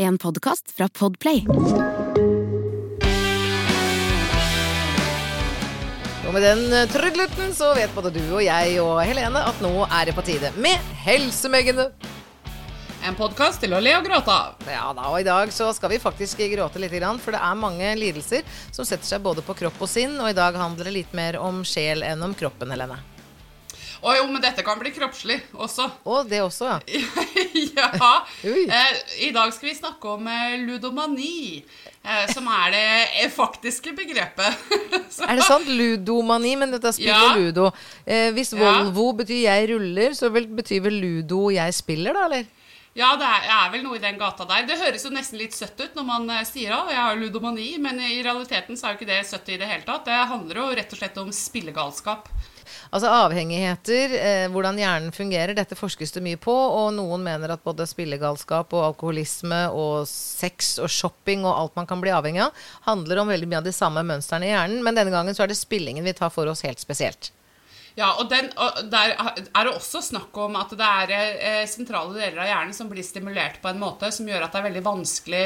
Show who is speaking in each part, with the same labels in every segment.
Speaker 1: En podkast fra Podplay.
Speaker 2: Og med den trudlutten så vet både du og jeg og Helene at nå er det på tide med Helsemeggene.
Speaker 3: En podkast til å le og gråte av.
Speaker 2: Ja da, og i dag så skal vi faktisk gråte litt, for det er mange lidelser som setter seg både på kropp og sinn, og i dag handler det litt mer om sjel enn om kroppen, Helene.
Speaker 3: Å jo, men dette kan bli kroppslig også.
Speaker 2: Og det også, ja.
Speaker 3: ja. Eh, I dag skal vi snakke om eh, ludomani, eh, som er det faktiske begrepet.
Speaker 2: Er det sant? Ludomani, men dette er spill
Speaker 3: Ja.
Speaker 2: ludo. Eh, hvis
Speaker 3: Ja.
Speaker 2: Betyr jeg ruller, så vel, betyr vel ludo jeg spiller, da, eller?
Speaker 3: Ja, det er, er vel noe i den gata der. Det høres jo nesten litt søtt ut når man sier at jeg har ludomani, men i realiteten så er jo ikke det søtt i det hele tatt. Det handler jo rett og slett om spillegalskap.
Speaker 2: Altså avhengigheter, eh, hvordan hjernen fungerer, dette forskes det mye på, og noen mener at både spillegalskap og alkoholisme og sex og shopping og alt man kan bli avhengig av, handler om veldig mye av de samme mønstrene i hjernen, men denne gangen så er det spillingen vi tar for oss helt spesielt.
Speaker 3: Ja, og, den, og der er det også snakk om at det er eh, sentrale deler av hjernen som blir stimulert på en måte som gjør at det er veldig vanskelig,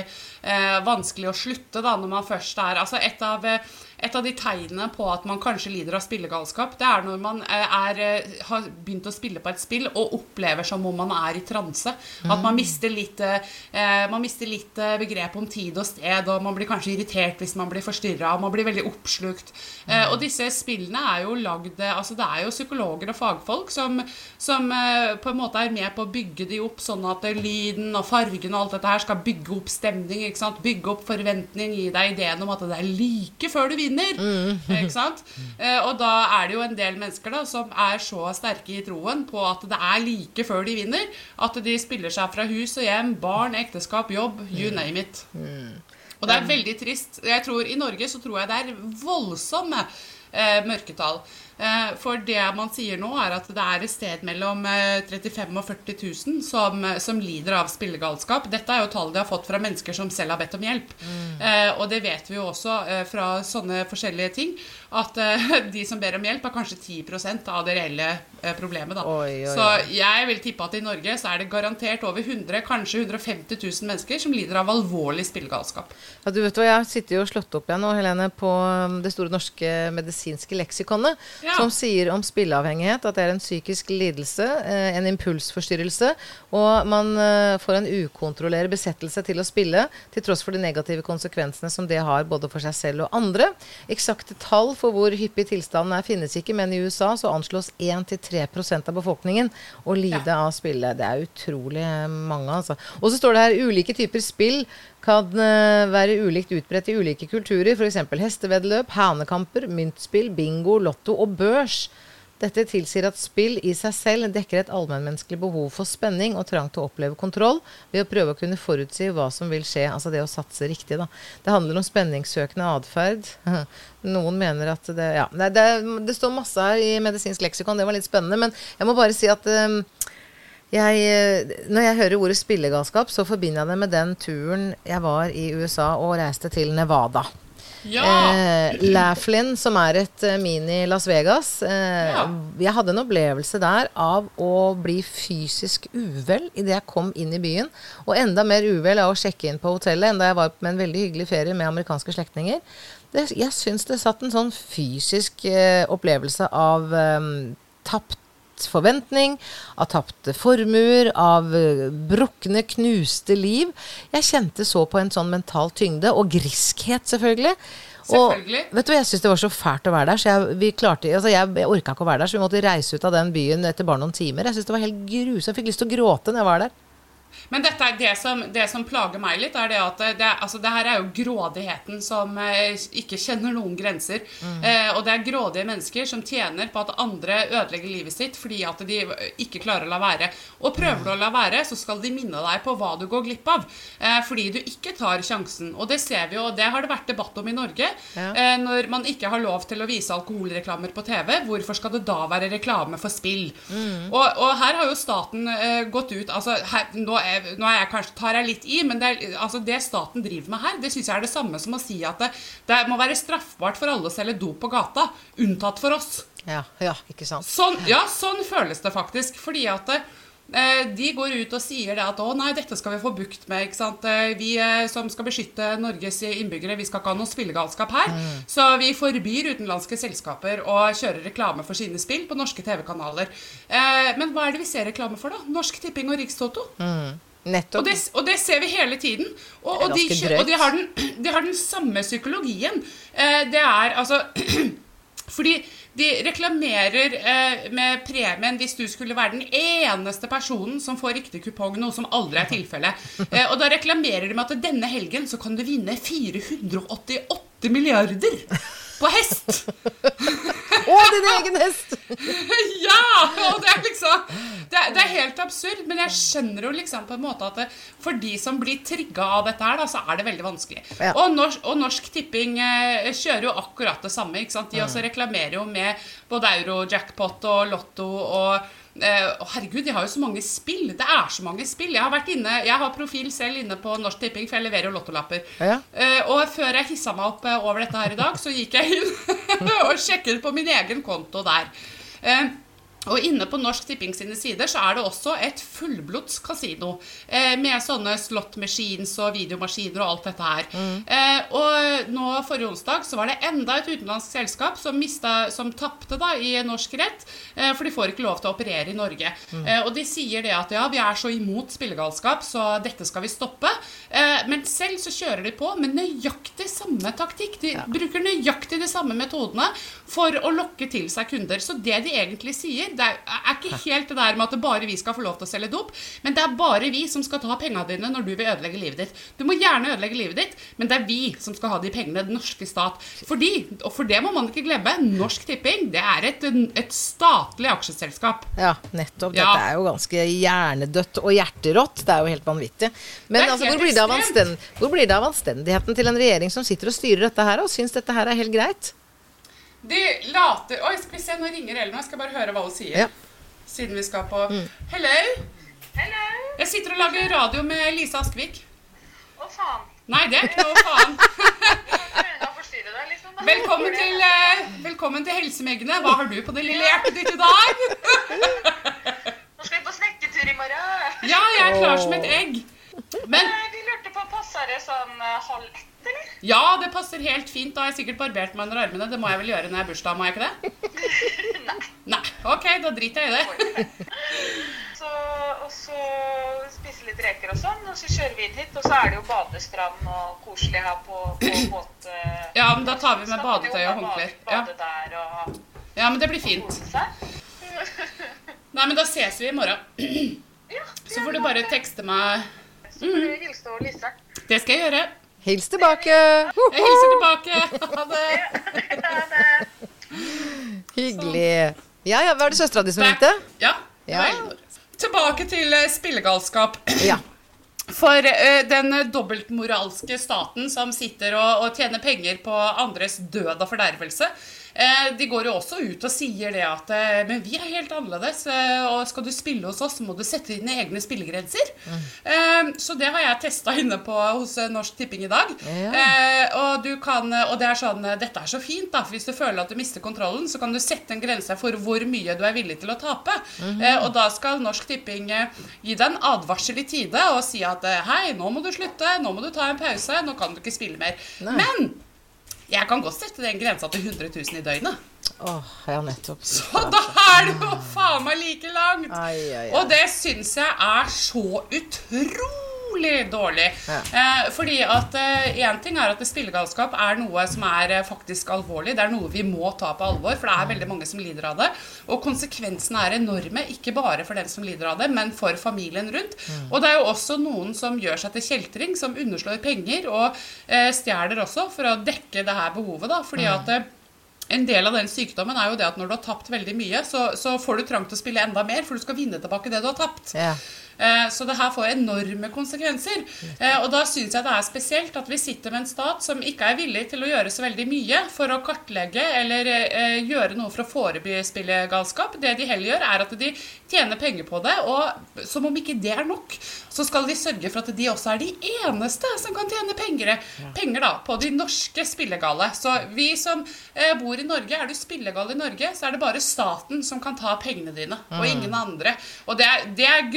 Speaker 3: eh, vanskelig å slutte da, når man først er Altså et av, eh, et av de tegnene på at man kanskje lider av spillegalskap, det er når man eh, er, eh, har begynt å spille på et spill og opplever som om man er i transe. At man mister litt, eh, man mister litt begrep om tid og sted, og man blir kanskje irritert hvis man blir forstyrra, man blir veldig oppslukt. Og disse spillene er jo lagd Altså det er jo psykologer og fagfolk som, som på en måte er med på å bygge de opp sånn at lyden og fargen og alt dette her skal bygge opp stemning, ikke sant? bygge opp forventning, gi deg ideen om at det er like før du vinner. Ikke sant? Eh, og da er det jo en del mennesker da som er så sterke i troen på at det er like før de vinner, at de spiller seg fra hus og hjem, barn, ekteskap, jobb, you name it. Og det er veldig trist. Jeg tror, I Norge så tror jeg det er voldsomme eh, mørketall. Eh, for det man sier nå, er at det er et sted mellom eh, 35 000 og 40 000 som, eh, som lider av spillegalskap. Dette er jo tall de har fått fra mennesker som selv har bedt om hjelp. Eh, og det vet vi jo også eh, fra sånne forskjellige ting, at eh, de som ber om hjelp, er kanskje 10 av det reelle eh, problemet. Da.
Speaker 2: Oi, oi,
Speaker 3: Så jeg vil tippe at i Norge så er det garantert over 100, kanskje 150 000 mennesker som lider av alvorlig spillegalskap.
Speaker 2: Ja, du vet hva, Jeg sitter jo og slått opp igjen nå, Helene, på um, Det store norske medisinske leksikonet,
Speaker 3: Ja.
Speaker 2: som sier om spilleavhengighet at det er en psykisk lidelse, eh, en impulsforstyrrelse, og man eh, får en ukontrollert besettelse til å spille, til tross for de negative konsekvensene som det har både for seg selv og andre. Eksakte tall for hvor hyppig tilstanden er, finnes ikke, men i USA så anslås 1-3 av befolkningen å lide av spille. Det er utrolig mange, altså. Og så står det her ulike typer spill kan eh, være ulikt utbredt i ulike kulturer, f.eks. hesteveddeløp, hanekamper, myntspill, bingo, lotto og børs. Dette tilsier at spill i seg selv dekker et allmennmenneskelig behov for spenning og trang til å oppleve kontroll ved å prøve å kunne forutsi hva som vil skje, altså det å satse riktig. Da. Det handler om spenningssøkende atferd. Noen mener at det Ja, det, det, det står masse her i medisinsk leksikon, det var litt spennende, men jeg må bare si at um, jeg, eh, når jeg hører ordet spillegalskap, så forbinder jeg det med den turen jeg var i USA og reiste til Nevada.
Speaker 3: Ja!
Speaker 2: Eh, Laughlin, som er et eh, mini-Las Vegas. Eh,
Speaker 3: Ja.
Speaker 2: Jeg hadde en opplevelse der av å bli fysisk uvel idet jeg kom inn i byen. Og enda mer uvel av å sjekke inn på hotellet enn da jeg var med en veldig hyggelig ferie med amerikanske slektninger. Det, jeg syns det satt en sånn fysisk eh, opplevelse av eh, tapt forventning, av tapte formuer, av eh, brukne, knuste liv. Jeg kjente så på en sånn mental tyngde, og griskhet, selvfølgelig.
Speaker 3: Selvfølgelig.
Speaker 2: Og vet du, hva, Jeg syntes det var så fælt å være der, så jeg, vi klarte, altså jeg, jeg orka ikke å være der. Så vi måtte reise ut av den byen etter bare noen timer. Jeg syntes det var helt grusomt. Jeg fikk lyst til å gråte når jeg var der.
Speaker 3: Men dette er det som, det som plager meg litt, er det at det, altså det her er jo grådigheten som eh, ikke kjenner noen grenser. Eh, og det er grådige mennesker som tjener på at andre ødelegger livet sitt fordi at de ikke klarer å la være. Og prøver du å la være, så skal de minne deg på hva du går glipp av. Eh, fordi du ikke tar sjansen. Og det ser vi jo, og det har det vært debatt om i Norge.
Speaker 2: Ja.
Speaker 3: Eh, når man ikke har lov til å vise alkoholreklamer på TV, hvorfor skal det da være reklame for spill? Og, og her har jo staten eh, gått ut altså her, nå, er, nå er jeg kanskje, tar jeg litt i, men det, er, altså det staten driver med her, det syns jeg er det samme som å si at det, det må være straffbart for alle å selge dop på gata, unntatt for oss.
Speaker 2: Ja, ja, ikke sant.
Speaker 3: Sånn, ja, sånn føles det faktisk. Fordi at det, Eh, De går ut og sier det at å nei, dette skal vi få bukt med. Eh, Vi eh, som skal beskytte Norges innbyggere, vi skal ikke ha noe spillegalskap her. Så vi forbyr utenlandske selskaper å kjøre reklame for sine spill på norske TV-kanaler. Eh, Men hva er det vi ser reklame for, da? Norsk Tipping og Rikstoto.
Speaker 2: Nettopp.
Speaker 3: Og det, og det ser vi hele tiden. Og, og, de, og de, har den, de har den samme psykologien. Eh, det er altså Fordi de reklamerer eh, med premien hvis du skulle være den eneste personen som får riktig kupong, noe som aldri er tilfellet. Eh, og da reklamerer de med at denne helgen så kan du vinne 488 milliarder på hest.
Speaker 2: Din egen hest!
Speaker 3: Ja! Og det er liksom det er, det er helt absurd, men jeg skjønner jo liksom på en måte at det, for de som blir trigga av dette her, da, så er det veldig vanskelig.
Speaker 2: Ja.
Speaker 3: Og, norsk, og Norsk Tipping eh, kjører jo akkurat det samme. ikke sant? De også reklamerer jo med både euro-jackpot og lotto og å, herregud, jeg har jo så mange spill. Det er så mange spill. Jeg har vært inne, jeg har profil selv inne på Norsk Tipping, for jeg leverer jo lottolapper.
Speaker 2: Ja.
Speaker 3: Uh, og før jeg hissa meg opp eh, over dette her i dag, så gikk jeg inn og sjekket på min egen konto der. Eh, og inne på Norsk Tipping sine sider så er det også et fullblods kasino. Eh, med sånne slot machines og videomaskiner og alt dette her. Eh, og nå forrige onsdag så var det enda et utenlandsk selskap som, mista- som tapte i norsk rett. Eh, for de får ikke lov til å operere i Norge. Eh, og de sier det at ja, vi er så imot spillegalskap, så dette skal vi stoppe. Eh, men selv så kjører de på med nøyaktig samme taktikk. De bruker nøyaktig de samme metodene for å lokke til seg kunder. Så det de egentlig sier, det er, er ikke helt det der med at det bare vi skal få lov til å selge dop, men det er bare vi som skal ta pengene dine når du vil ødelegge livet ditt. Du må gjerne ødelegge livet ditt, men det er vi som skal ha de pengene, den norske stat. Fordi, og for det må man ikke glemme, Norsk Tipping det er et, et statlig aksjeselskap.
Speaker 2: Ja, nettopp.
Speaker 3: Ja.
Speaker 2: Dette er jo ganske hjernedødt og hjerterått. Det er jo helt vanvittig. Men altså, hvor, blir hvor blir det av anstendigheten til en regjering som sitter og styrer dette her, og syns dette her er helt greit?
Speaker 3: De later Oi, skal vi se, nå ringer Ellen. Jeg skal bare høre hva hun sier.
Speaker 2: Ja.
Speaker 3: Siden vi skal på Hello?
Speaker 4: Hello!
Speaker 3: Jeg sitter og lager radio med Lise Askvik.
Speaker 4: Å faen.
Speaker 3: Nei, det er ikke noe faen.
Speaker 4: Deg, liksom.
Speaker 3: Velkommen til, eh, velkommen til Helsemeggene. Hva har du på det lille hjertet ditt i dag?
Speaker 4: Nå skal vi på snekketur i morgen.
Speaker 3: Ja, jeg er klar som et egg. Men
Speaker 4: Eh, Vi lurte på, passer det sånn eh, halv ett?
Speaker 3: Ja, det passer helt fint. Da har jeg sikkert barbert meg under armene. Det må jeg vel gjøre når jeg har bursdag, må jeg ikke det?
Speaker 4: Nei.
Speaker 3: Nei. Ok, da driter jeg i det.
Speaker 4: Så, og så spise litt reker og sånn, og så kjører vi inn hit, og så er det jo badestrand og koselig her på, på båt.
Speaker 3: Ja, men da tar vi med badetøy og håndklær.
Speaker 4: Bade,
Speaker 3: Ja.
Speaker 4: bade der og
Speaker 3: ja, men det blir fint. Nei, men da ses vi i morgen.
Speaker 4: Ja,
Speaker 3: Så får du bare tekste meg
Speaker 4: Lise.
Speaker 3: Det skal jeg gjøre.
Speaker 2: Hils tilbake!
Speaker 3: Jeg hilser tilbake. Ha det.
Speaker 4: Ha det.
Speaker 2: Hyggelig. Ja, ja, Var det søstera di som ringte?
Speaker 3: Ja.
Speaker 2: Ja.
Speaker 3: Tilbake til eh, spillegalskap.
Speaker 2: Ja.
Speaker 3: For uh, den dobbeltmoralske staten som sitter og, og tjener penger på andres død og fordervelse, de går jo også ut og sier det at eh, Men vi er helt annerledes, eh, og skal du spille hos oss, så må du sette dine egne spillegrenser. Mm. så det har jeg testa inne på hos eh, Norsk Tipping i dag.
Speaker 2: Ja.
Speaker 3: Eh, og, du kan, og det er sånn eh, Dette er så fint, da. For hvis du føler at du mister kontrollen, så kan du sette en grense for hvor mye du er villig til å tape. eh, og da skal Norsk Tipping eh, gi deg en advarsel i tide og si at eh, hei, nå må du slutte, nå må du ta en pause, nå kan du ikke spille mer.
Speaker 2: Nei.
Speaker 3: Men jeg kan godt sette den grensa til 100 000 i døgnet.
Speaker 2: Åh, ja, nettopp.
Speaker 3: Så da er det jo faen meg like langt!
Speaker 2: Ai, ai, ai.
Speaker 3: Og det syns jeg er så utrolig dårlig.
Speaker 2: Ja.
Speaker 3: Eh, fordi at én ting er at spillegalskap er noe som er eh, faktisk alvorlig. Det er noe vi må ta på alvor, for det er veldig mange som lider av det. Og konsekvensene er enorme, ikke bare for den som lider av det, men for familien rundt. Og det er jo også noen som gjør seg til kjeltring, som underslår penger og eh, stjeler også for å dekke det her behovet. da, fordi at eh, en del av den sykdommen er jo det at når du har tapt veldig mye, så, så får du trang til å spille enda mer, for du skal vinne tilbake det du har tapt.
Speaker 2: Ja.
Speaker 3: Eh, Så det her får enorme konsekvenser. Eh, Og da syns jeg det er spesielt at vi sitter med en stat som ikke er villig til å gjøre så veldig mye for å kartlegge eller eh, gjøre noe for å forebygge spillegalskap. Det de heller gjør, er at de tjener penger på det, og som om ikke det er nok, så skal de sørge for at de også er de eneste som kan tjene penger, penger da, på de norske spillegale. Så vi som bor i Norge, er du spillegal i Norge, så er det bare staten som kan ta pengene dine, og ingen andre. Og det er, det er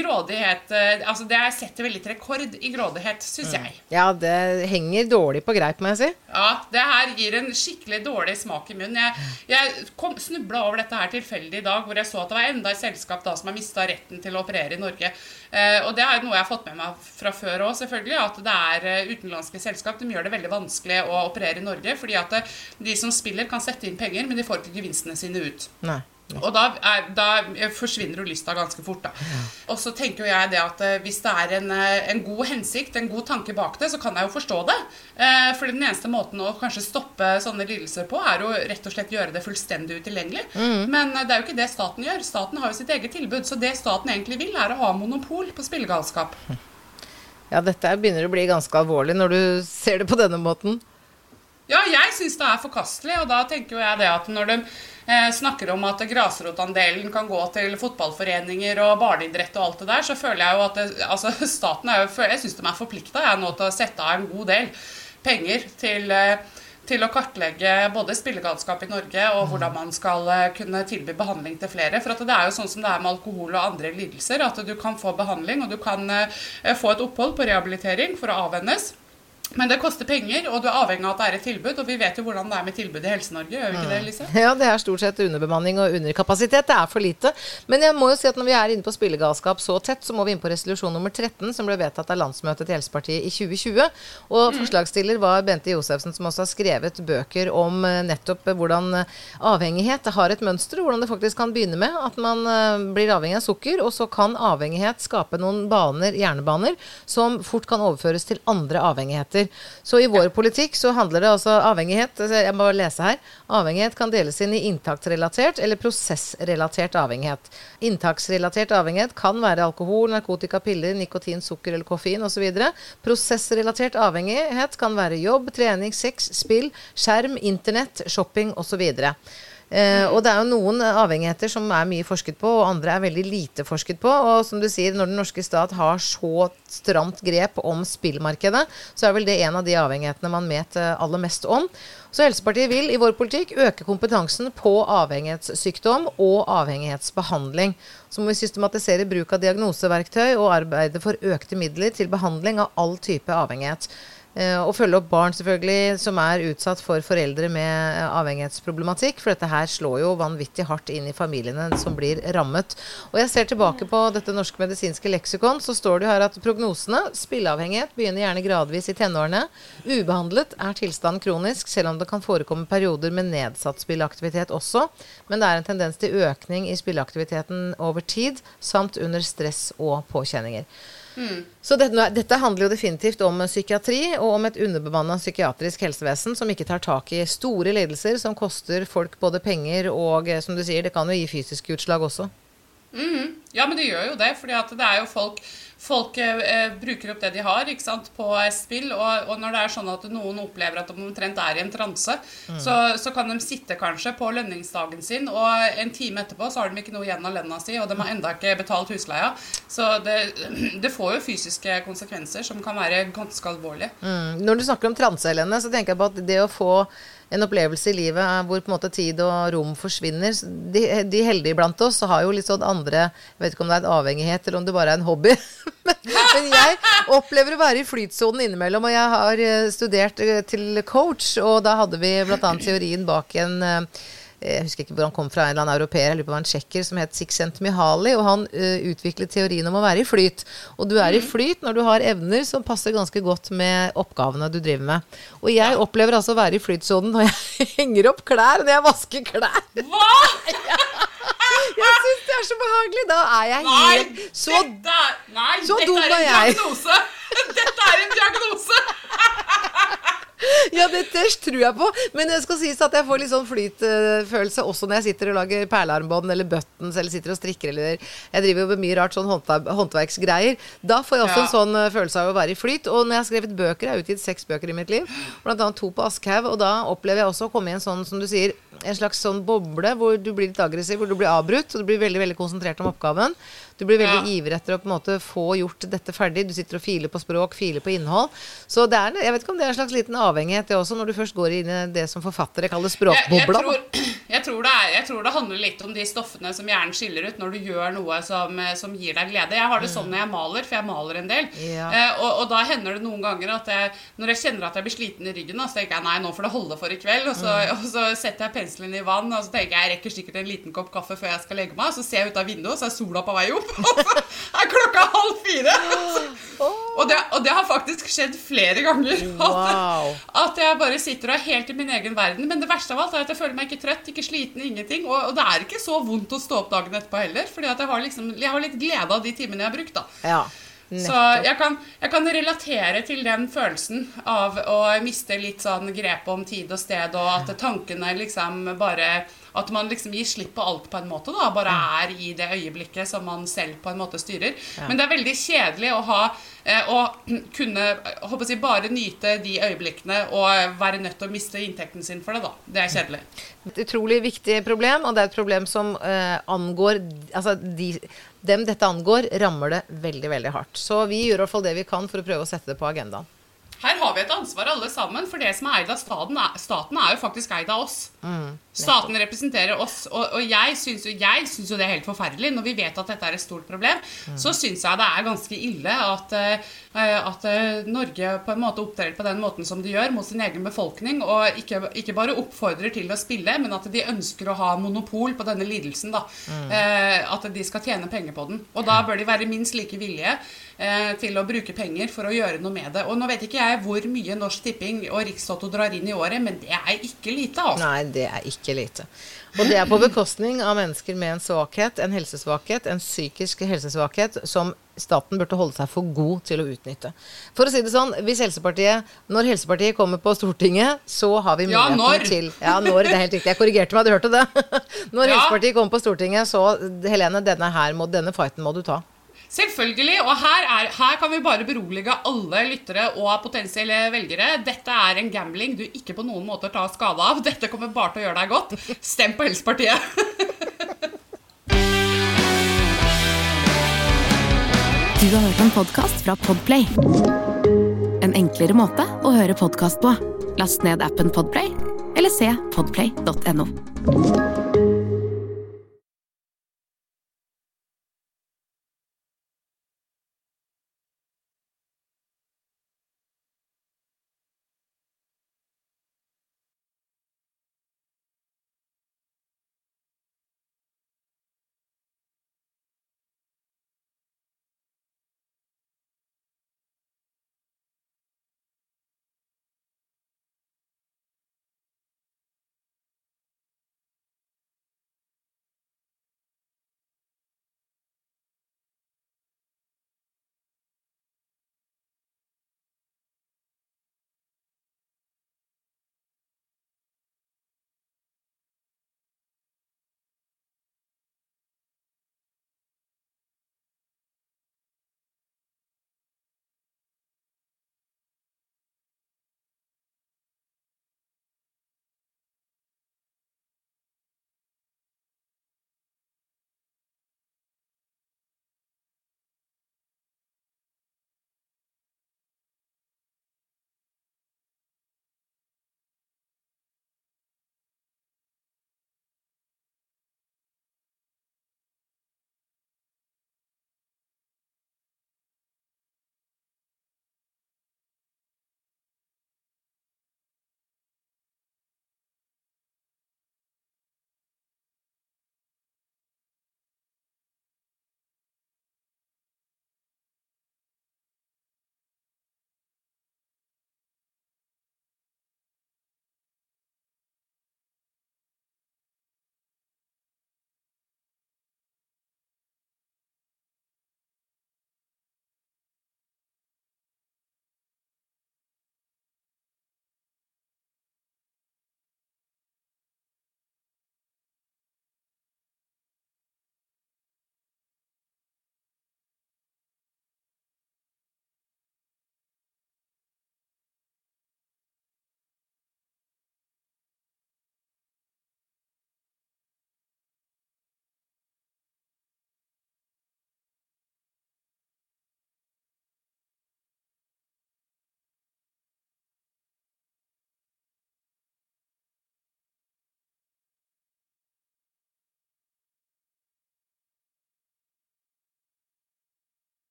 Speaker 3: grådighet eh, Altså, det er setter veldig til rekord i grådighet, syns jeg.
Speaker 2: Ja, det henger dårlig på greip, må jeg si.
Speaker 3: Ja, det her gir en skikkelig dårlig smak i munnen. Jeg, jeg snubla over dette her tilfeldig i dag, hvor jeg så at det var enda et selskap da som har mista retten til å operere i Norge. Eh, og det er noe jeg har fått med meg fra før òg, selvfølgelig. At det er eh, utenlandske selskap. De gjør det veldig vanskelig å operere i Norge. Fordi at eh, de som spiller, kan sette inn penger, men de får ikke gevinstene sine ut.
Speaker 2: Nei.
Speaker 3: Og da, er, da forsvinner jo lysta ganske fort. da. Og så tenker jo jeg det at eh, hvis det er en, eh, en god hensikt, en god tanke bak det, så kan jeg jo forstå det. Eh, for den eneste måten å kanskje stoppe sånne lidelser på, er jo rett og slett gjøre det fullstendig utilgjengelig. Men eh, det er jo ikke det staten gjør. Staten har jo sitt eget tilbud. Så det staten egentlig vil, er å ha monopol på spillegalskap.
Speaker 2: Ja, dette begynner å bli ganske alvorlig når du ser det på denne måten.
Speaker 3: Ja, jeg syns det er forkastelig, og da tenker jo jeg det at når de eh, snakker om at grasrotandelen kan gå til fotballforeninger og barneidrett og alt det der, så føler jeg jo at det, altså, staten er jo Jeg syns de er forplikta nå til å sette av en god del penger til eh, til å kartlegge både spillegalskap i Norge og hvordan man skal eh, kunne tilby behandling til flere. For at det er jo sånn som det er med alkohol og andre lidelser, at du kan få behandling og du kan eh, få et opphold på rehabilitering for å avvennes. Men det koster penger, og du er avhengig av at det er et tilbud. Og vi vet jo hvordan det er med tilbud i Helse-Norge, gjør vi ikke det, Lise?
Speaker 2: Ja, det er stort sett underbemanning og underkapasitet. Det er for lite. Men jeg må jo si at når vi er inne på spillegalskap så tett, så må vi inn på resolusjon nummer 13, som ble vedtatt av landsmøtet til Helsepartiet i 2020. Og forslagsstiller var Bente Josefsen, som også har skrevet bøker om eh, nettopp hvordan eh, avhengighet har et mønster, hvordan det faktisk kan begynne med at man eh, blir avhengig av sukker, og så kan avhengighet skape noen baner, hjernebaner, som fort kan overføres til andre avhengigheter. Så i vår politikk så handler det altså avhengighet altså Jeg må lese her. Avhengighet kan deles inn i inntaksrelatert eller prosessrelatert avhengighet. Inntaksrelatert avhengighet kan være alkohol, narkotika, piller, nikotin, sukker eller koffein osv. Prosessrelatert avhengighet kan være jobb, trening, sex, spill, skjerm, internett, shopping osv. Eh, og det er jo noen avhengigheter som er mye forsket på, og andre er veldig lite forsket på. Og som du sier, når den norske stat har så stramt grep om spillmarkedet, så er vel det en av de avhengighetene man vet eh, aller mest om. Så Helsepartiet vil i vår politikk øke kompetansen på avhengighetssykdom og avhengighetsbehandling. Så må vi systematisere bruk av diagnoseverktøy og arbeide for økte midler til behandling av all type avhengighet. Eh, Og følge opp barn selvfølgelig som er utsatt for foreldre med eh, avhengighetsproblematikk. For dette her slår jo vanvittig hardt inn i familiene som blir rammet. Og jeg ser tilbake på dette norske medisinske leksikon, så står det jo her at prognosene spilleavhengighet begynner gjerne gradvis i tenårene. Ubehandlet er tilstanden kronisk, selv om det kan forekomme perioder med nedsatt spilleaktivitet også. Men det er en tendens til økning i spilleaktiviteten over tid, samt under stress og påkjenninger. Så dette, dette handler jo definitivt om psykiatri og om et underbemanna psykiatrisk helsevesen som ikke tar tak i store lidelser som koster folk både penger og, eh, som du sier, det kan jo gi fysiske utslag også.
Speaker 3: Ja, men det gjør jo det, at det er jo folk Folk eh, bruker opp det de har ikke sant, på eh, spill. Og, og når det er sånn at noen opplever at de omtrent er i en transe, så, så kan de sitte kanskje på lønningsdagen sin, og en time etterpå så har de ikke noe igjen av lønna si, og de har enda ikke betalt husleia. Så det, det får jo fysiske konsekvenser som kan være ganske alvorlige.
Speaker 2: Mm. Når du snakker om transe, Helene, så tenker jeg på at det å få en opplevelse i livet hvor på en måte tid og rom forsvinner De, de heldige blant oss har jo litt sånn andre Jeg vet ikke om det er en avhengighet eller om det bare er en hobby. men, jeg opplever å være i flytsonen innimellom. Og jeg har eh, studert eh, til coach, og da hadde vi bl.a. teorien bak en eh, jeg husker ikke hvor han kom fra, en eller annen europeer, jeg lurer på om han var tsjekker som het Csikszentmihalyi, og han eh, utviklet teorien om å være i flyt. Og du er i flyt når du har evner som passer ganske godt med oppgavene du driver med. Og jeg opplever altså å være i flytsonen når jeg henger opp klær, når jeg vasker klær.
Speaker 3: Hva?!
Speaker 2: Jeg syns det er så behagelig. Da er jeg helt så
Speaker 3: dette nei,
Speaker 2: så
Speaker 3: dette
Speaker 2: dum
Speaker 3: er en
Speaker 2: er en
Speaker 3: diagnose! Dette er en diagnose!
Speaker 2: Ja, det, tror jeg på. Men det skal sies at jeg får litt sånn flytfølelse også når jeg sitter og lager perlearmbånd eller buttons eller sitter og strikker eller Jeg driver jo med mye rart sånn håndverksgreier. Da får jeg også
Speaker 3: Ja.
Speaker 2: en sånn eh, følelse av å være i flyt. Og når jeg har skrevet bøker, jeg har utgitt seks bøker i mitt liv, blant annet to på Aschhaug, og da opplever jeg også å komme i en sånn, som du sier, en slags sånn boble hvor du blir litt aggressiv, hvor du blir avbrutt, og du blir veldig, veldig konsentrert om oppgaven. Du blir veldig
Speaker 3: Ja.
Speaker 2: ivrig etter å på en måte få gjort dette ferdig. Du sitter og filer på språk, filer på innhold. Så det er, jeg vet ikke om det er en slags liten avhengighet, det også, når du først går inn i det som forfattere kaller
Speaker 3: Jeg, jeg, jeg, tror det er, jeg tror det handler litt om de stoffene som hjernen skiller ut når du gjør noe som, eh, som gir deg glede. Jeg har det sånn når jeg maler, for jeg maler en del.
Speaker 2: Ja.
Speaker 3: Eh, og, og da hender det noen ganger at jeg, når jeg kjenner at jeg blir sliten i ryggen, så tenker jeg nei, nå får det holde for i kveld. Og så, og så setter jeg penselen i vann, og så tenker jeg jeg rekker sikkert en liten kopp kaffe før jeg skal legge meg. Så ser jeg ut av vinduet, så er sola på vei opp. Så er klokka halv fire. Og det, og det har faktisk skjedd flere ganger.
Speaker 2: Wow.
Speaker 3: At, at jeg bare sitter og er helt i min egen verden. Men det verste av alt er at jeg føler meg ikke trøtt, ikke sliten, ingenting. Og, og det er ikke så vondt å stå opp dagen etterpå heller. Fordi jeg har, liksom, jeg har litt glede av de timene jeg har brukt. da.
Speaker 2: Ja.
Speaker 3: Så jeg kan, jeg kan relatere til den følelsen av å miste litt sånn grep om tid og sted, og at tankene liksom bare At man liksom gir slipp på alt på en måte, da. Bare er i det øyeblikket som man selv på en måte styrer. Men det er veldig kjedelig å ha eh, Å kunne håper jeg, bare nyte de øyeblikkene og være nødt til å miste inntekten sin for det, da. Det er kjedelig.
Speaker 2: Et utrolig viktig problem, og det er et problem som eh, angår Altså de, dem dette angår, rammer det veldig, veldig hardt. Så vi gjør i hvert fall det vi kan for å prøve å sette det på agendaen.
Speaker 3: Her har vi et ansvar alle sammen, for det som er eid av staten, er, staten er jo faktisk eid av oss.
Speaker 2: Mm,
Speaker 3: staten representerer oss, og, og jeg syns jo, jo det er helt forferdelig. Når vi vet at dette er et stort problem,
Speaker 2: Mm.
Speaker 3: så syns jeg det er ganske ille at, eh, at eh, Norge på en måte opptrer på den måten som de gjør mot sin egen befolkning, og ikke, ikke bare oppfordrer til å spille, men at de ønsker å ha monopol på denne lidelsen. da.
Speaker 2: Mm.
Speaker 3: Eh, at de skal tjene penger på den. Og da bør de være minst like villige til å bruke penger for å gjøre noe med det. Og nå vet ikke jeg hvor mye Norsk Tipping og Rikstoto drar inn i året, men det er ikke lite, altså.
Speaker 2: Nei, det er ikke lite. Og det er på bekostning av mennesker med en svakhet, en helsesvakhet, en psykisk helsesvakhet, som staten burde holde seg for god til å utnytte. For å si det sånn, hvis Helsepartiet, når Helsepartiet kommer på Stortinget, så har vi
Speaker 3: Ja,
Speaker 2: muligheten
Speaker 3: når.
Speaker 2: til Ja, når. Det er helt riktig. Jeg korrigerte meg, du hørte det? Når
Speaker 3: Ja.
Speaker 2: Helsepartiet kommer på Stortinget, så Helene, denne, her må, denne fighten må du ta.
Speaker 3: Selvfølgelig. Og her, er, her kan vi bare berolige alle lyttere og potensielle velgere. Dette er en gambling du ikke på noen måte tar skade av. Dette kommer bare til å gjøre deg godt. Stem på Helsepartiet.
Speaker 1: Du har hørt en podkast fra Podplay. En enklere måte å høre podkast på. Last ned appen Podplay, eller se podplay.no.